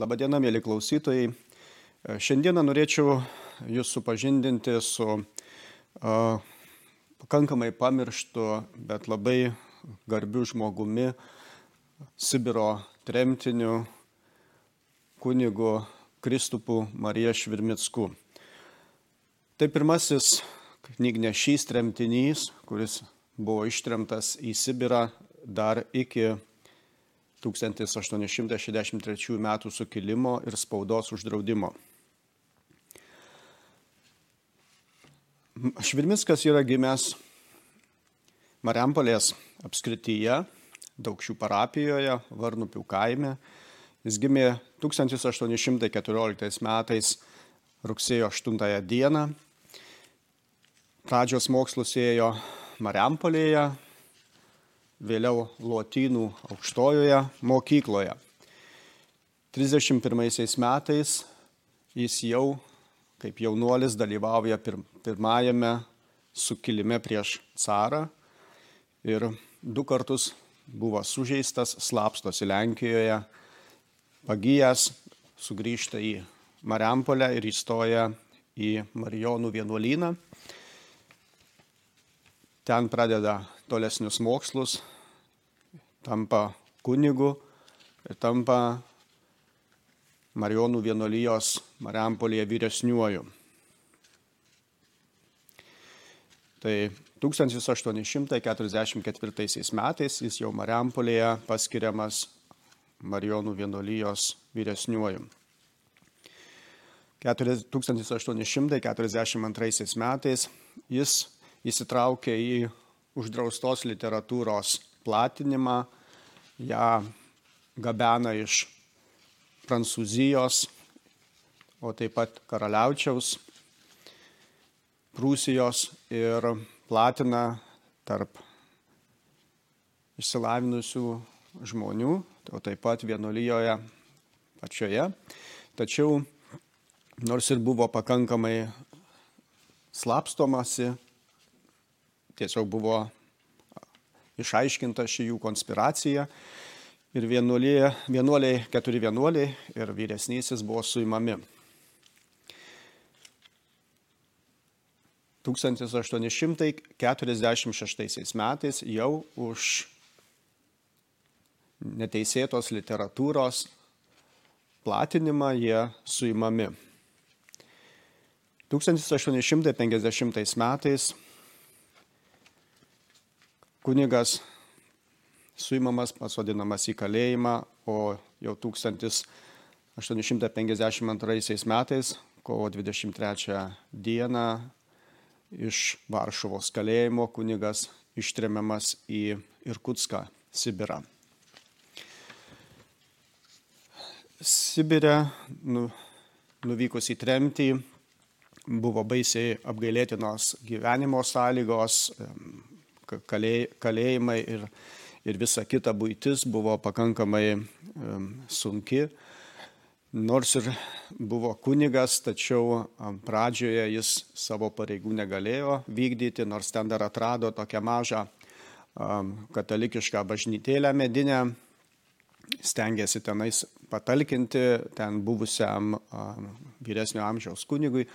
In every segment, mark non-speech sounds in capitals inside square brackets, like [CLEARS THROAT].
Labadiena, mėly klausytojai. Šiandieną norėčiau Jūs supažindinti su uh, pakankamai pamirštu, bet labai garbiu žmogumi, Sibiro tremtiniu, kunigu Kristupu Marija Švirmicku. Tai pirmasis knygnešys tremtinys, kuris buvo ištremtas į Sibirą dar iki 1863 m. sukilimo ir spaudos uždraudimo. Švirmickas yra gimęs Mariampolės apskrityje, Daugšių parapijoje, Varnupių kaime. Jis gimė 1814 metais rugsėjo 8 dieną. Pradžios mokslus ėjo Mariampolėje, vėliau Lotynų aukštojoje mokykloje. 31 metais jis jau kaip jaunuolis dalyvauja pir, pirmajame sukilime prieš carą ir du kartus buvo sužeistas, slapstosi Lenkijoje, pagyjęs, sugrįžta į Mariampolę ir įstoja į Marijonų vienuolyną. Ten pradeda tolesnius mokslus, tampa kunigu ir tampa Marijonų vienolyjos Mariampolėje vyresniuoju. Tai 1844 metais jis jau Mariampolėje paskiriamas Marijonų vienolyjos vyresniuoju. 1842 metais jis įsitraukė į uždraustos literatūros platinimą, ją gabena iš Prancūzijos, o taip pat Karaliaučiaus, Prūsijos ir platina tarp išsilavinusių žmonių, o taip pat vienuolyjoje pačioje. Tačiau nors ir buvo pakankamai slapstomasi, tiesiog buvo išaiškinta ši jų konspiracija. Ir vienuoliai, vienuoliai, keturi vienuoliai ir vyresnysis buvo suimami. 1846 metais jau už neteisėtos literatūros platinimą jie suimami. 1850 metais kunigas suimamas, pasodinamas į kalėjimą, o jau 1852 metais, kovo 23 dieną, iš Varšuvos kalėjimo kunigas ištremiamas į Irkutską, Sibirą. Sibirė, nu, nuvykus į tremtį, buvo baisiai apgailėtinos gyvenimo sąlygos, kalėjimai ir, ir visa kita būtis buvo pakankamai sunki. Nors ir buvo kunigas, tačiau pradžioje jis savo pareigų negalėjo vykdyti, nors ten dar atrado tokią mažą katalikišką bažnytėlę medinę, stengiasi tenais patalkinti ten buvusiam vyresnio amžiaus kunigui.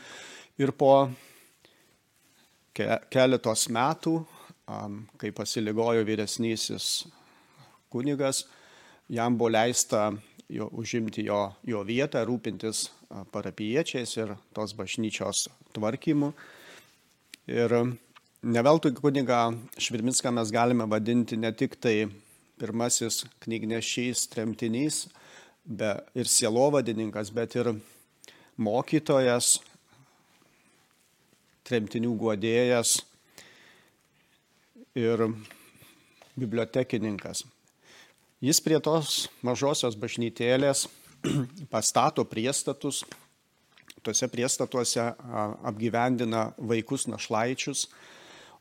Ir po keletos metų kai pasiligojo vyresnysis kunigas, jam buvo leista jo, užimti jo, jo vietą, rūpintis parapiečiais ir tos bažnyčios tvarkymu. Ir neveltui kuniga Švirminską mes galime vadinti ne tik tai pirmasis knygnešys, tremtinys be, ir sielovadininkas, bet ir mokytojas, tremtinių guodėjas ir bibliotekininkas. Jis prie tos mažosios bažnytėlės [CLEARS THROAT] pastato priestatus, tuose priestatuose apgyvendina vaikus našlaičius,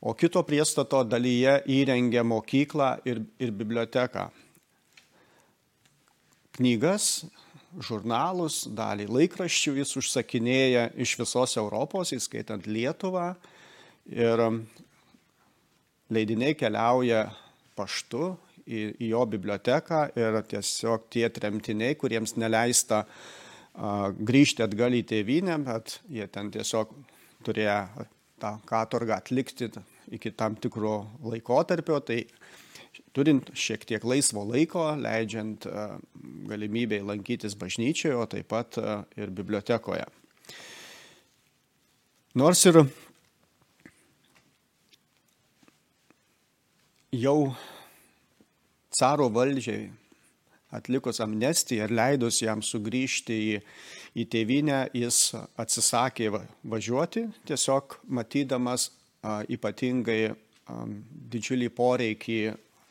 o kito priestato dalyje įrengia mokyklą ir, ir biblioteką. Knygas, žurnalus, dalį laikraščių jis užsakinėja iš visos Europos, įskaitant Lietuvą. Ir leidiniai keliauja paštu į, į jo biblioteką ir tiesiog tie tremtiniai, kuriems neleista a, grįžti atgal į tėvynę, bet jie ten tiesiog turėjo tą katorgą atlikti iki tam tikro laikotarpio, tai turint šiek tiek laisvo laiko, leidžiant galimybę lankytis bažnyčioje, o taip pat ir bibliotekoje. Nors ir jau caro valdžiai atlikus amnestiją ir leidus jam sugrįžti į, į tėvynę, jis atsisakė važiuoti, tiesiog matydamas a, ypatingai a, didžiulį poreikį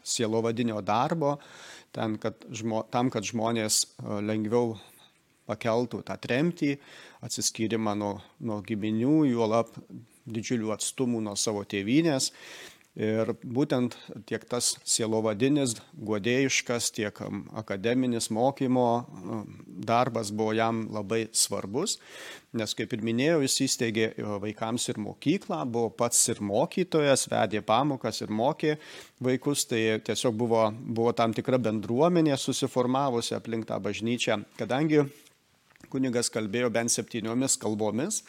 sielovadinio darbo, ten, kad žmo, tam, kad žmonės a, lengviau pakeltų tą tremtį, atsiskyrimą nuo, nuo giminių, juolap didžiulių atstumų nuo savo tėvynės. Ir būtent tiek tas sielovadinis, guodėjiškas, tiek akademinis mokymo darbas buvo jam labai svarbus, nes, kaip ir minėjau, jis įsteigė vaikams ir mokyklą, buvo pats ir mokytojas, vedė pamokas ir mokė vaikus, tai tiesiog buvo, buvo tam tikra bendruomenė susiformavusi aplink tą bažnyčią, kadangi kunigas kalbėjo bent septyniomis kalbomis,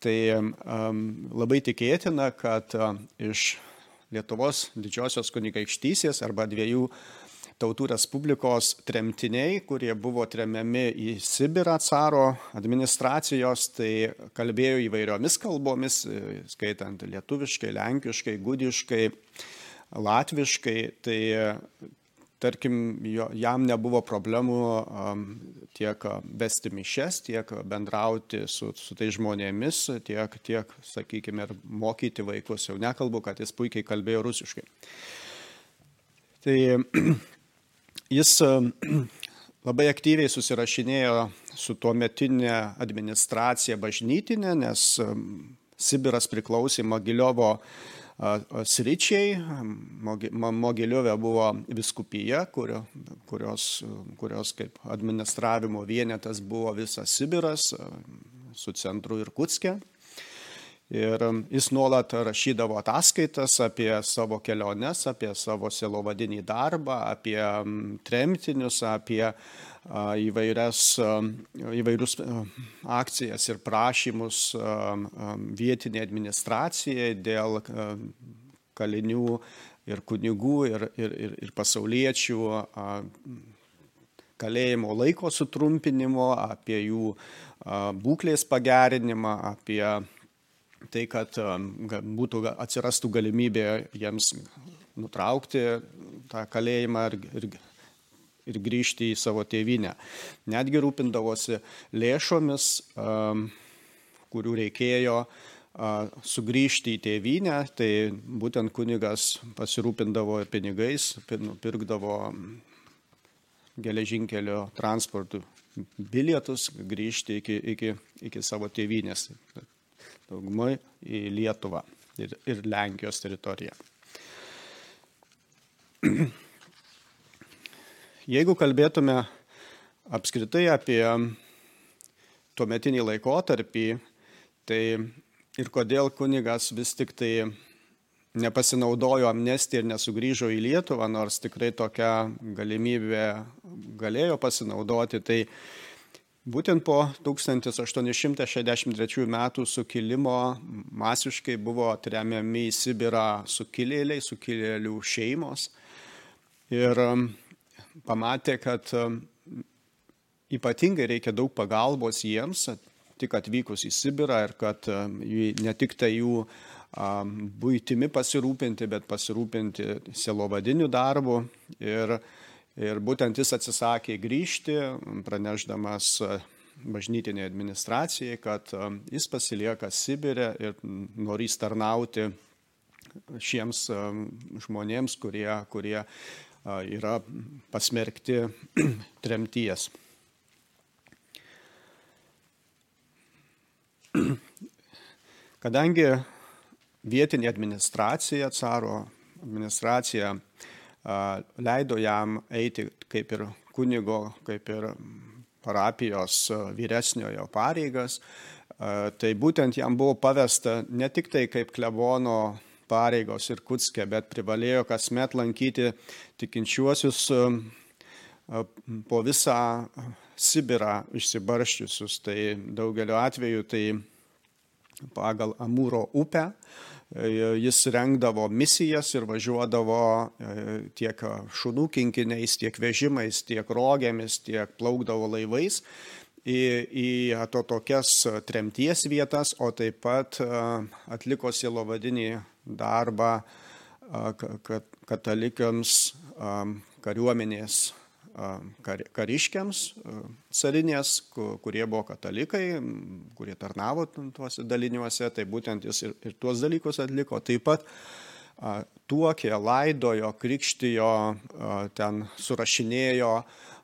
tai um, labai tikėtina, kad uh, iš Lietuvos didžiosios kunigaikštysės arba dviejų tautų respublikos tremtiniai, kurie buvo tremiami į Sibirą caro administracijos, tai kalbėjo įvairiomis kalbomis, skaitant lietuviškai, lenkiškai, gudiškai, latviškai. Tai tarkim, jo, jam nebuvo problemų um, tiek vesti mišes, tiek bendrauti su, su tai žmonėmis, tiek, tiek, sakykime, ir mokyti vaikus. Jau nekalbu, kad jis puikiai kalbėjo rusiškai. Tai [CLEARS THROAT] jis [CLEARS THROAT] labai aktyviai susirašinėjo su tuo metinė administracija bažnytinė, nes Sibiras priklausė Magiliovo sričiai. Mogiliovė buvo viskupija, kurio, kurios, kurios kaip administravimo vienetas buvo visas Sibiras su centru ir Kutskė. Ir jis nuolat rašydavo ataskaitas apie savo keliones, apie savo selovadinį darbą, apie tremtinius, apie įvairias, įvairius akcijas ir prašymus vietinė administracijai dėl kalinių ir kunigų ir, ir, ir, ir pasauliečių kalėjimo laiko sutrumpinimo, apie jų būklės pagerinimą, apie tai, kad būtų atsirastų galimybė jiems nutraukti tą kalėjimą ir, ir, ir grįžti į savo tėvynę. Netgi rūpindavosi lėšomis, um, kurių reikėjo sugrįžti į tėvynę, tai būtent kunigas pasirūpindavo pinigais, nupirkdavo geležinkelio transportų bilietus grįžti iki, iki, iki savo tėvynės daugumai į Lietuvą ir, ir Lenkijos teritoriją. [CLEARS THROAT] Jeigu kalbėtume apskritai apie tuometinį laikotarpį, tai ir kodėl kunigas vis tik tai nepasinaudojo amnestiją ir nesugrįžo į Lietuvą, nors tikrai tokia galimybė galėjo pasinaudoti, tai Būtent po 1863 metų sukilimo masiškai buvo tremiami į Sibirą sukilėliai, sukilėlių šeimos. Ir pamatė, kad um, ypatingai reikia daug pagalbos jiems, tik atvykus į Sibirą ir kad um, ne tik tai jų būtimi pasirūpinti, bet pasirūpinti selovadiniu darbu. Ir Ir būtent jis atsisakė grįžti, praneždamas e, bažnytinė administracijai, kad jis pasilieka Sibirė ir norys tarnauti šiems žmonėms, kurie, kurie yra pasmerkti [CLEARS THROAT] tremties. [CLEARS THROAT] Kadangi vietinė administracija, caro administracija leido jam eiti kaip ir kunigo, kaip ir parapijos vyresniojo pareigas. Tai būtent jam buvo pavesta ne tik tai kaip klebono pareigos ir Kutskė, bet privalėjo kasmet lankyti tikinčiuosius po visą Sibirą išsibarščiusius. Tai daugeliu atveju tai pagal Amūro upę jis rengdavo misijas ir važiuodavo tiek šunų kinkiniais, tiek vežimais, tiek rogėmis, tiek plaukdavo laivais į, į to tokias tremties vietas, o taip pat atliko silovadinį darbą katalikams kariuomenės kar, kariškiams carinės, kurie buvo katalikai, kurie tarnavo tuose daliniuose, tai būtent jis ir, ir tuos dalykus atliko. Taip pat tuokė, laidojo, krikštijo, ten surašinėjo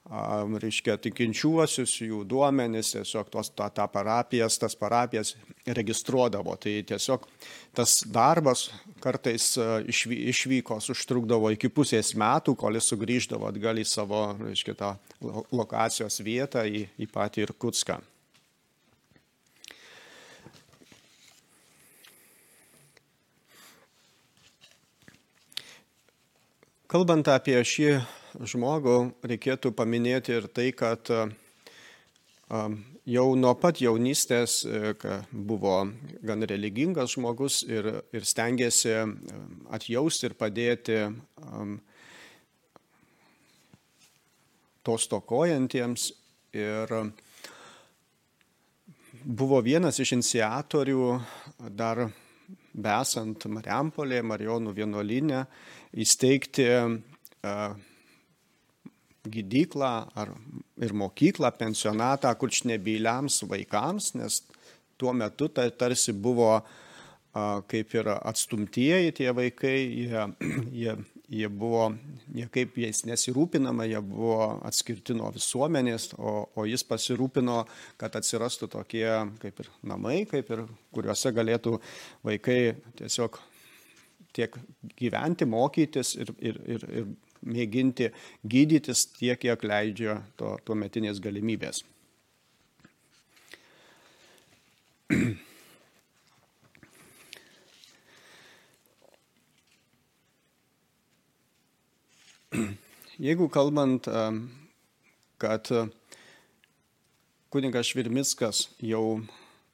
reiškia, tikinčiuosius, jų duomenis, tiesiog tos, tą, tą parapijas, tas parapijas registruodavo. Tai tiesiog tas darbas kartais išvy, išvykos užtrukdavo iki pusės metų, kol jis sugrįždavo atgal į savo, reiškia, tą lokacijos vietą, į, į patį Irkutską. Kalbant apie šį žmogų reikėtų paminėti ir tai, kad jau nuo pat jaunystės buvo gan religingas žmogus ir, ir stengiasi atjausti ir padėti to stokojantiems. Ir buvo vienas iš iniciatorių dar besant Mariampolė, Marijonų vienuolinę, įsteigti gydyklą ar ir mokyklą, pensionatą kurčnebyliams vaikams, nes tuo metu tai tarsi buvo kaip ir atstumtieji tie vaikai, jie, [CLEARS THROAT] jie, jie buvo niekaip jais nesirūpinama, jie buvo atskirti nuo visuomenės, o, o jis pasirūpino, kad atsirastų tokie kaip ir namai, kaip ir kuriuose galėtų vaikai tiesiog tiek gyventi, mokytis ir, ir, ir, ir mėginti gydytis tiek, kiek leidžia to, tuo metinės galimybės. Jeigu kalbant, kad kunigas Švirmickas jau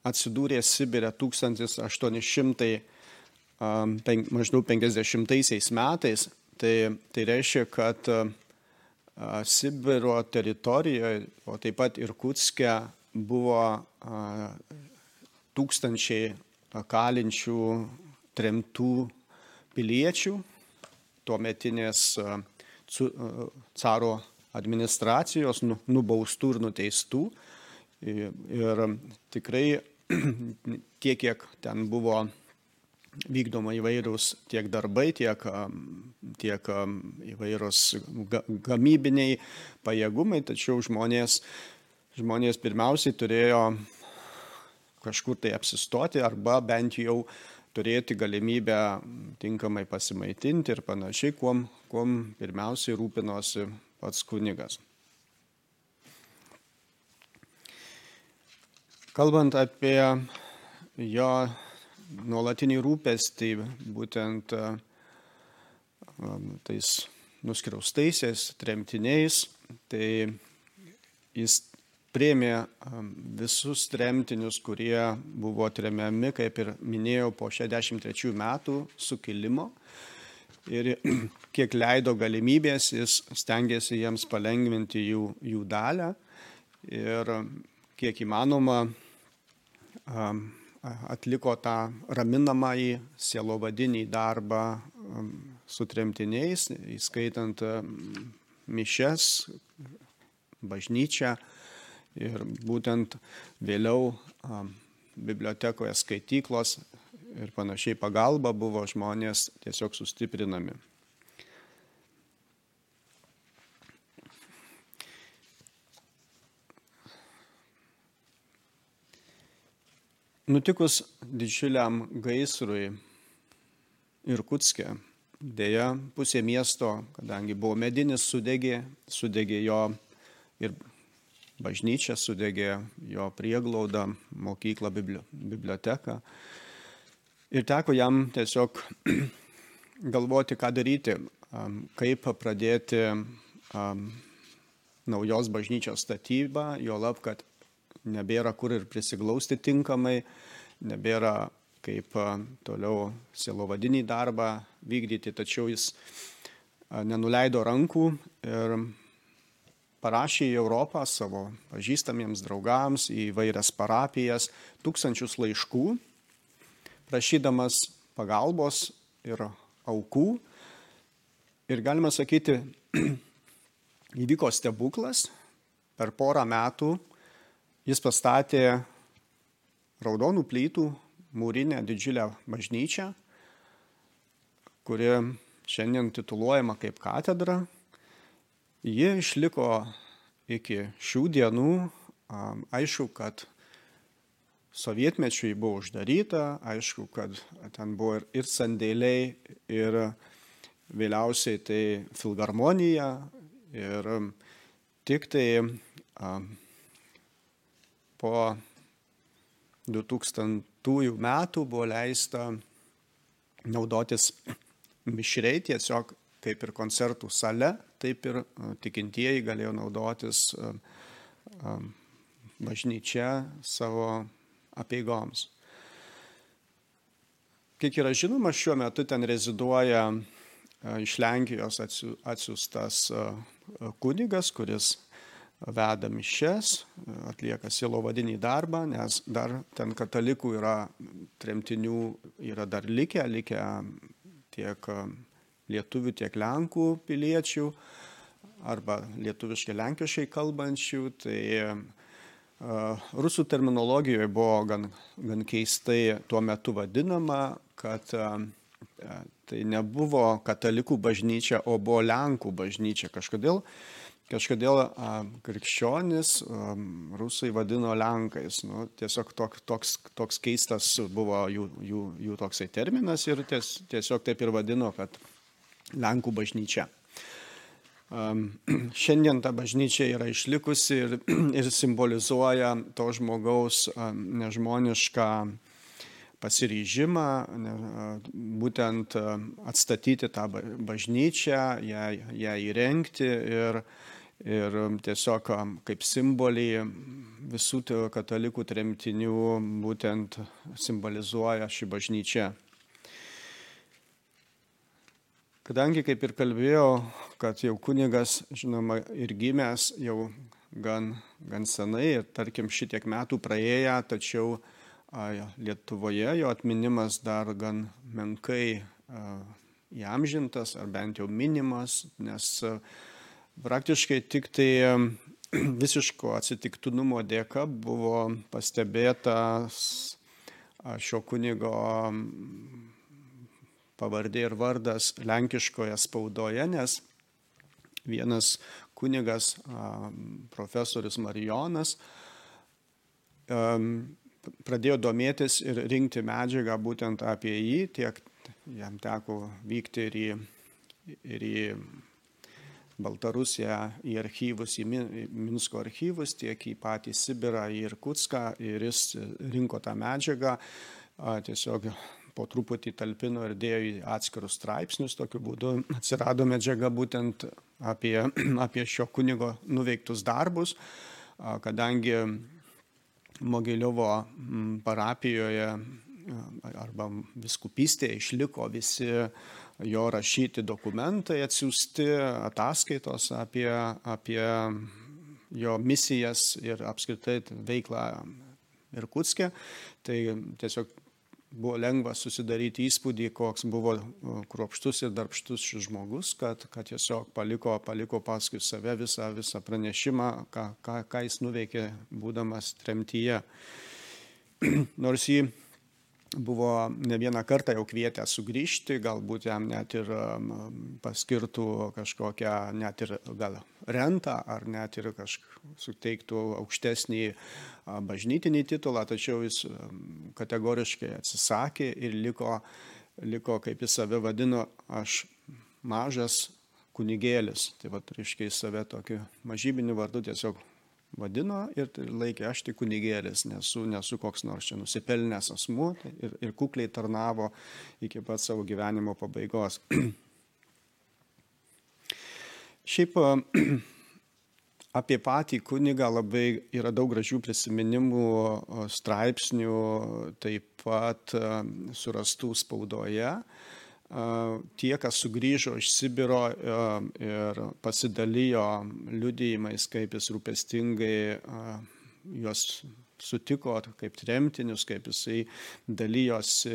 atsidūrė Sibirė 1800 maždaug 50 metais, Tai, tai reiškia, kad Sibiro teritorijoje, o taip pat ir Kutske buvo tūkstančiai kalinčių tremtų piliečių, tuometinės caro administracijos nu, nubaustų ir nuteistų. Ir tikrai [CLEARS THROAT] tiek, kiek ten buvo vykdoma įvairūs tiek darbai, tiek, tiek įvairūs gamybiniai pajėgumai, tačiau žmonės, žmonės pirmiausiai turėjo kažkur tai apsistoti arba bent jau turėti galimybę tinkamai pasimaitinti ir panašiai, kuom, kuom pirmiausiai rūpinosi pats kunigas. Kalbant apie jo nuolatinį rūpestį būtent tais nuskriaustaisiais, tremtiniais, tai jis priemė visus tremtinius, kurie buvo tremiami, kaip ir minėjau, po 63 metų sukilimo. Ir [CLEARS THROAT] kiek leido galimybės, jis stengiasi jiems palengvinti jų, jų dalę ir kiek įmanoma atliko tą raminamąjį sielovadinį darbą um, su tremtiniais, įskaitant um, mišes, bažnyčią ir būtent vėliau um, bibliotekoje skaityklos ir panašiai pagalba buvo žmonės tiesiog sustiprinami. Nutikus didžiuliam gaisrui Irkutske, dėja pusė miesto, kadangi buvo medinis, sudegė, sudegė jo ir bažnyčia, sudegė jo prieglaudą, mokyklą, biblioteką. Ir teko jam tiesiog [CLEARS THROAT] galvoti, ką daryti, kaip pradėti naujos bažnyčios statybą, jo lab, kad nebėra kur ir prisiglausti tinkamai, nebėra kaip toliau silovadinį darbą vykdyti, tačiau jis nenuleido rankų ir parašė į Europą savo pažįstamiems draugams, į vairias parapijas tūkstančius laiškų, prašydamas pagalbos ir aukų. Ir galima sakyti, [CLEARS THROAT] įvyko stebuklas, per porą metų jis pastatė raudonų plytų mūrinę didžiulę bažnyčią, kuri šiandien tituluojama kaip katedra. Ji išliko iki šių dienų. Aišku, kad sovietmečiui buvo uždaryta, aišku, kad ten buvo ir sandėliai, ir vėliausiai tai filharmonija. Ir tik tai po 2000 metų buvo leista naudotis mišriai tiesiog kaip ir koncertų sale, taip ir tikintieji galėjo naudotis bažnyčia savo apieigoms. Kiek yra žinoma, šiuo metu ten reziduoja iš Lenkijos atsiųstas kunigas, kuris veda mišes, atlieka silovadinį darbą, nes dar ten katalikų yra, tremtinių yra dar likę, likę tiek lietuvių, tiek lenkų piliečių arba lietuviškai lenkiškai kalbančių. Tai rusų terminologijoje buvo gan, gan keistai tuo metu vadinama, kad tai nebuvo katalikų bažnyčia, o buvo lenkų bažnyčia. Kažkodėl Kažkodėl krikščionis rusai vadino lenkais. Nu, tiesiog tok, toks, toks keistas buvo jų, jų, jų toksai terminas ir ties, tiesiog taip ir vadino, kad lenkų bažnyčia. [CLEARS THROAT] Šiandien ta bažnyčia yra išlikusi ir, [CLEARS THROAT] ir simbolizuoja to žmogaus nežmonišką pasiryžimą būtent atstatyti tą bažnyčią, ją, ją įrengti ir, ir um, tiesiog um, kaip simbolį visų katalikų tremtinių būtent simbolizuoja ši bažnyčia. Kadangi, kaip ir kalbėjau, kad jau kunigas, žinoma, ir gimęs jau gan, gan senai, tarkim šitiek metų praėję, tačiau a, Lietuvoje jo atminimas dar gan menkai a, įamžintas, ar bent jau minimas, nes a, Praktiškai tik tai [CLEARS THROAT] visiško atsitiktinumo dėka buvo pastebėtas šio kunigo pavardė ir vardas lenkiškoje spaudoje, nes vienas kunigas, profesorius Marijonas, pradėjo domėtis ir rinkti medžiagą būtent apie jį, tiek jam teko vykti ir į, ir į Baltarusiją į archyvus, į Minsko archyvus, tiek į patį Sibirą, į Irkutską ir jis rinko tą medžiagą, tiesiog po truputį talpino ir dėjo į atskirus straipsnius, tokiu būdu atsirado medžiaga būtent apie, [CLEARS THROAT] apie šio kunigo nuveiktus darbus, kadangi Mogiliovo parapijoje arba viskupystėje išliko visi jo rašyti dokumentai, atsiųsti ataskaitos apie, apie jo misijas ir apskritai veiklą Irkutskė. Tai tiesiog buvo lengva susidaryti įspūdį, koks buvo kruopštus ir darbštus šis žmogus, kad, kad tiesiog paliko, paliko paskui save visą, visą pranešimą, ką, ką, ką jis nuveikė būdamas tremtyje. [CLEARS THROAT] Nors jį buvo ne vieną kartą jau kvietę sugrįžti, galbūt jam net ir um, paskirtų kažkokią net ir gal rentą ar net ir kažkokį suteiktų aukštesnį bažnytinį titulą, tačiau jis um, kategoriškai atsisakė ir liko, liko kaip jis save vadino, aš mažas kunigėlis. Tai va, reiškia, jis save tokiu mažybiniu vardu tiesiog vadino ir laikė, aš tik kunigėlis, nesu, nesu koks nors čia nusipelnęs asmuo ir, ir kukliai tarnavo iki pat savo gyvenimo pabaigos. [CLEARS THROAT] Šiaip [CLEARS THROAT] apie patį kunigą labai yra daug gražių prisiminimų, straipsnių, taip pat surastų spaudoje tie, kas sugrįžo iš Sibiro ir pasidalijo liudijimais, kaip jis rūpestingai juos sutiko kaip tremtinius, kaip jisai dalyjosi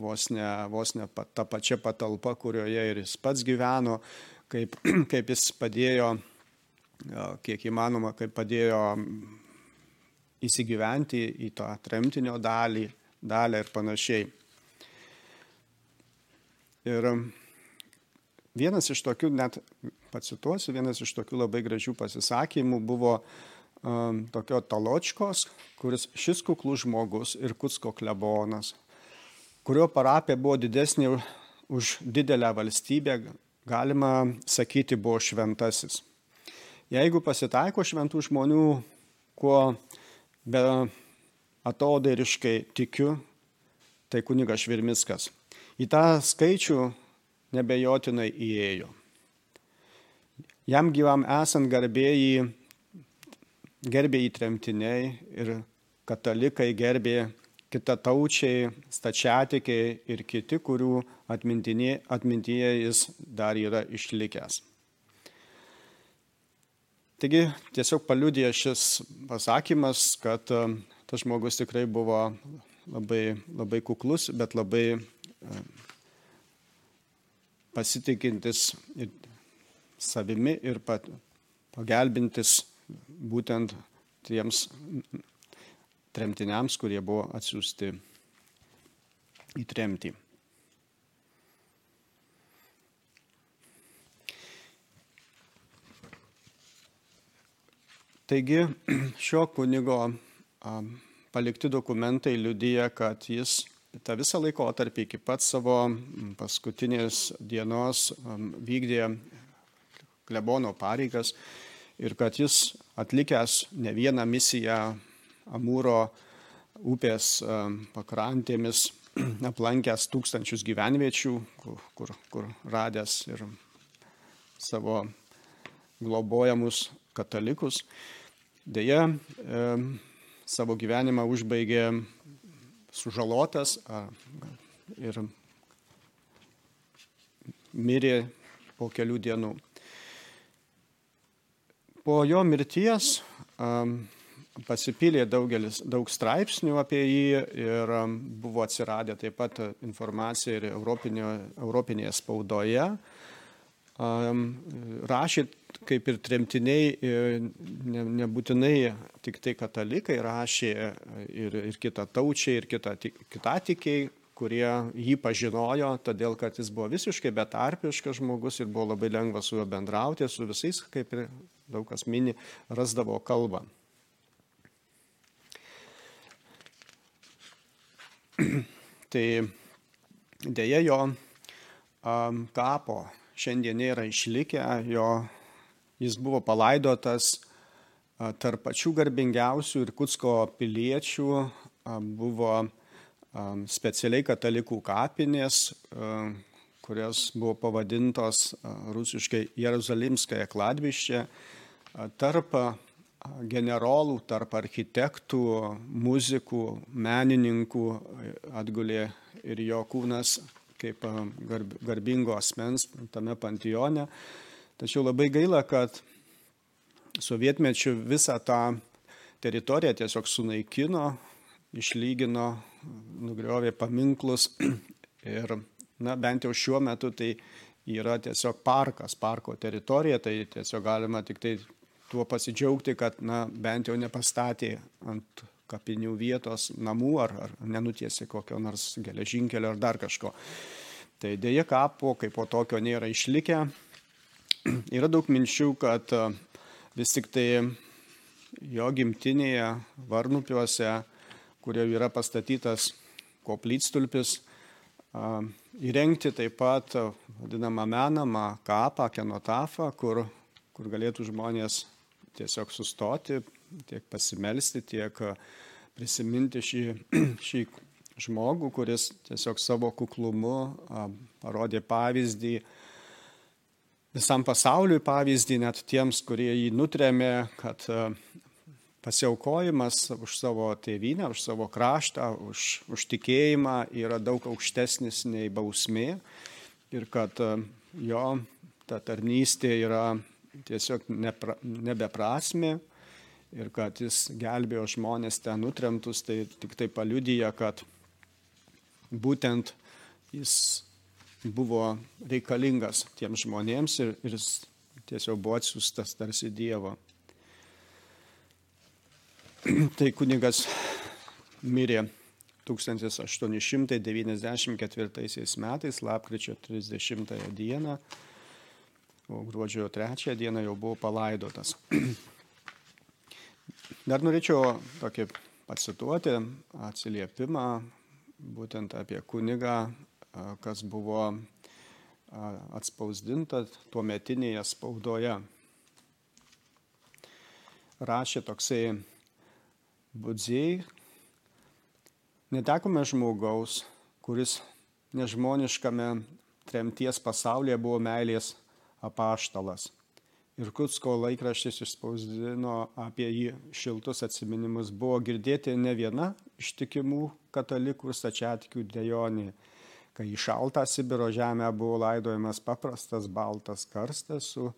vos ne, vos ne tą pačią patalpą, kurioje ir jis pats gyveno, kaip, [CLEARS THROAT] kaip jis padėjo, kiek įmanoma, kaip padėjo įsigyventi į tą tremtinio dalį, dalį ir panašiai. Ir um, vienas iš tokių, net pacituosiu, vienas iš tokių labai gražių pasisakymų buvo um, tokio taločkos, kuris šis kuklus žmogus ir Kutsko klebonas, kurio parapė buvo didesnė už didelę valstybę, galima sakyti, buvo šventasis. Jeigu pasitaiko šventų žmonių, kuo be atodairiškai tikiu, tai kunigas Švirmiskas į tą skaičių nebejotinai įėjo. Jam gyvam esant garbėjai, gerbėjai tremtiniai ir katalikai gerbė kitataučiai, stačiatikiai ir kiti, kurių atmintyje jis dar yra išlikęs. Taigi tiesiog paliudė šis pasakymas, kad tas žmogus tikrai buvo labai, labai kuklus, bet labai pasitikintis ir savimi ir pagelbintis būtent tiems tremtiniams, kurie buvo atsiųsti į tremtį. Taigi [CLEARS THROAT] šio kunigo palikti dokumentai liudyja, kad jis tą visą laikotarpį iki pat savo paskutinės dienos vykdė klebono pareigas ir kad jis atlikęs ne vieną misiją Amūro upės pakrantėmis, [CLEARS THROAT] aplankęs tūkstančius gyvenviečių, kur, kur, kur radęs ir savo globojamus katalikus. Deja, e, savo gyvenimą užbaigė sužalotas ir mirė po kelių dienų. Po jo mirties pasipylė daugelis, daug straipsnių apie jį ir buvo atsiradę taip pat informacija ir europinėje spaudoje rašė, kaip ir tremtiniai, ne, nebūtinai tik tai katalikai rašė ir, ir kita taučiai, ir kita, kitatikiai, kurie jį pažinojo, todėl kad jis buvo visiškai betarpiškas žmogus ir buvo labai lengva su juo bendrauti, su visais, kaip ir daug kas mini, rasdavo kalbą. [CLEARS THROAT] tai dėja jo um, kapo šiandien nėra išlikę, jo, jis buvo palaidotas tarp pačių garbingiausių ir Kutsko piliečių, buvo specialiai katalikų kapinės, kurios buvo pavadintos rusiškai Jeruzalimskaja kladviščia, tarp generolų, tarp architektų, muzikų, menininkų atgulė ir jo kūnas kaip garbingo asmens tame pantione. Tačiau labai gaila, kad sovietmečių visą tą teritoriją tiesiog sunaikino, išlygino, nugriovė paminklus [CLEARS THROAT] ir, na, bent jau šiuo metu tai yra tiesiog parkas, parko teritorija, tai tiesiog galima tik tai tuo pasidžiaugti, kad, na, bent jau nepastatė ant kapinių vietos, namų ar, ar nenutiesi kokio nors geležinkelio ar dar kažko. Tai dėja kapo kaip po tokio nėra išlikę. [CLEARS THROAT] Yra daug minčių, kad e, vis tik tai jo gimtinėje, Varnupiuose, kurio yra pastatytas koplytstulpis, e, įrengti taip pat vadinamą menamą kapą, kenotafą, kur, kur galėtų žmonės tiesiog sustoti, tiek pasimelsti, tiek prisiminti šį, [CLEARS THROAT] šį žmogų, kuris tiesiog savo kuklumu parodė pavyzdį visam pasauliui, pavyzdį net tiems, kurie jį nutrėmė, kad pasiaukojimas už savo tėvynę, už savo kraštą, už, už tikėjimą yra daug aukštesnis nei bausmė. Ir kad jo ta tarnystė yra tiesiog nepra, nebeprasmė. Ir kad jis gelbėjo žmonės ten nutremtus, tai tik tai paliudyja, kad būtent jis buvo reikalingas tiems žmonėms ir, ir jis tiesiog buvo atsiųstas tarsi Dievo. [CLEARS THROAT] tai kunigas mirė 1894 metais, lapkričio 30 dieną, o gruodžio 3 dieną jau buvo palaidotas. [CLEARS THROAT] Dar norėčiau tokį pacituoti atsiliepimą būtent apie kunigą, kas buvo atspausdinta tuo metinėje spaudoje. Rašė toksai budziai, netekome žmogaus, kuris nežmoniškame tremties pasaulyje buvo meilės apaštalas ir Kutsko laikraštis išspausdino apie jį šiltus atsiminimus. Buvo girdėti ne viena ištikimų katalikų ir stačiatikių dėjonė, kai į šaltą Sibiro žemę buvo laidojamas paprastas baltas karstas su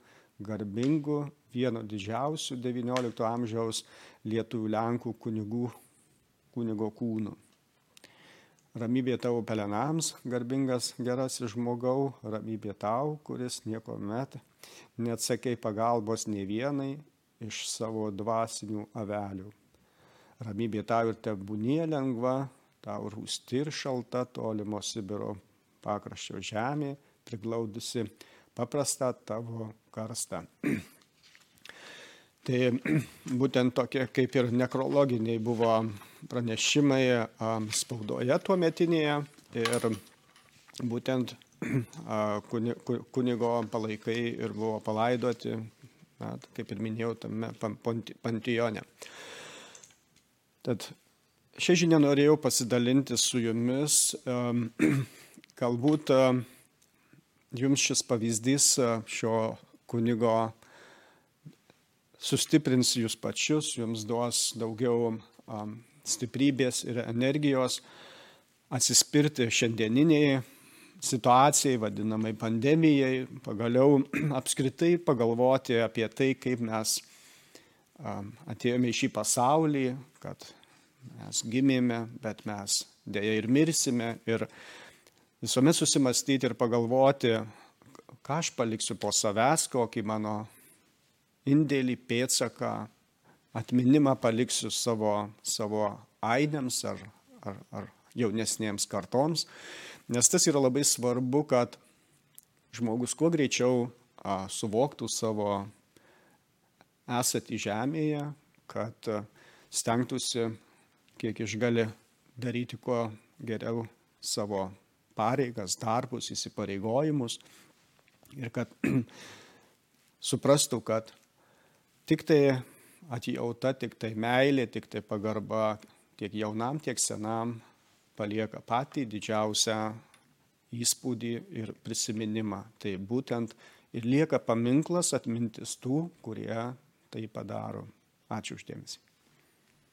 garbingu vieno didžiausių XIX amžiaus lietuvių Lenkų kunigų, kunigo kūnu. Ramybė tavo pelenams, garbingas gerasis žmogau, ramybė tau, kuris nieko met neatsakei pagalbos nei vienai iš savo dvasinių avelių. Ramybė tau ir tebūnie lengva, tau rūsti ir šalta tolimo Sibiro pakraščio žemė, priglaudusi paprastą tavo karstą. Tai būtent tokie kaip ir nekrologiniai buvo pranešimai spaudoje tuo metinėje ir būtent kunigo palaikai ir buvo palaidoti, na, kaip ir minėjau, tame pantione. Tad šią žinią norėjau pasidalinti su jumis. [CLEARS THROAT] Galbūt jums šis pavyzdys šio kunigo sustiprins jūs pačius, jums duos daugiau stiprybės ir energijos atsispirti šiandieniniai situacijai, vadinamai pandemijai, pagaliau [CLEARS THROAT] apskritai pagalvoti apie tai, kaip mes atėjome į šį pasaulį, kad mes gimėme, bet mes dėja ir mirsime ir visuomet susimastyti ir pagalvoti, ką aš paliksiu po savęs, kokį mano indėlį, pėtsaką, atminimą paliksiu savo, savo ainėms ar, ar, ar jaunesniems kartoms, nes tas yra labai svarbu, kad žmogus kuo greičiau a, suvoktų savo esatį žemėje, kad a, stengtųsi, kiek išgali daryti kuo geriau savo pareigas, darbus, įsipareigojimus ir kad [CLEARS THROAT] suprastų, kad Tik tai atjauta, tik tai meilė, tik tai pagarba tiek jaunam, tiek senam palieka patį didžiausią įspūdį ir prisiminimą. Tai būtent ir lieka paminklas atmintis tų, kurie tai padaro. Ačiū uždėmesi.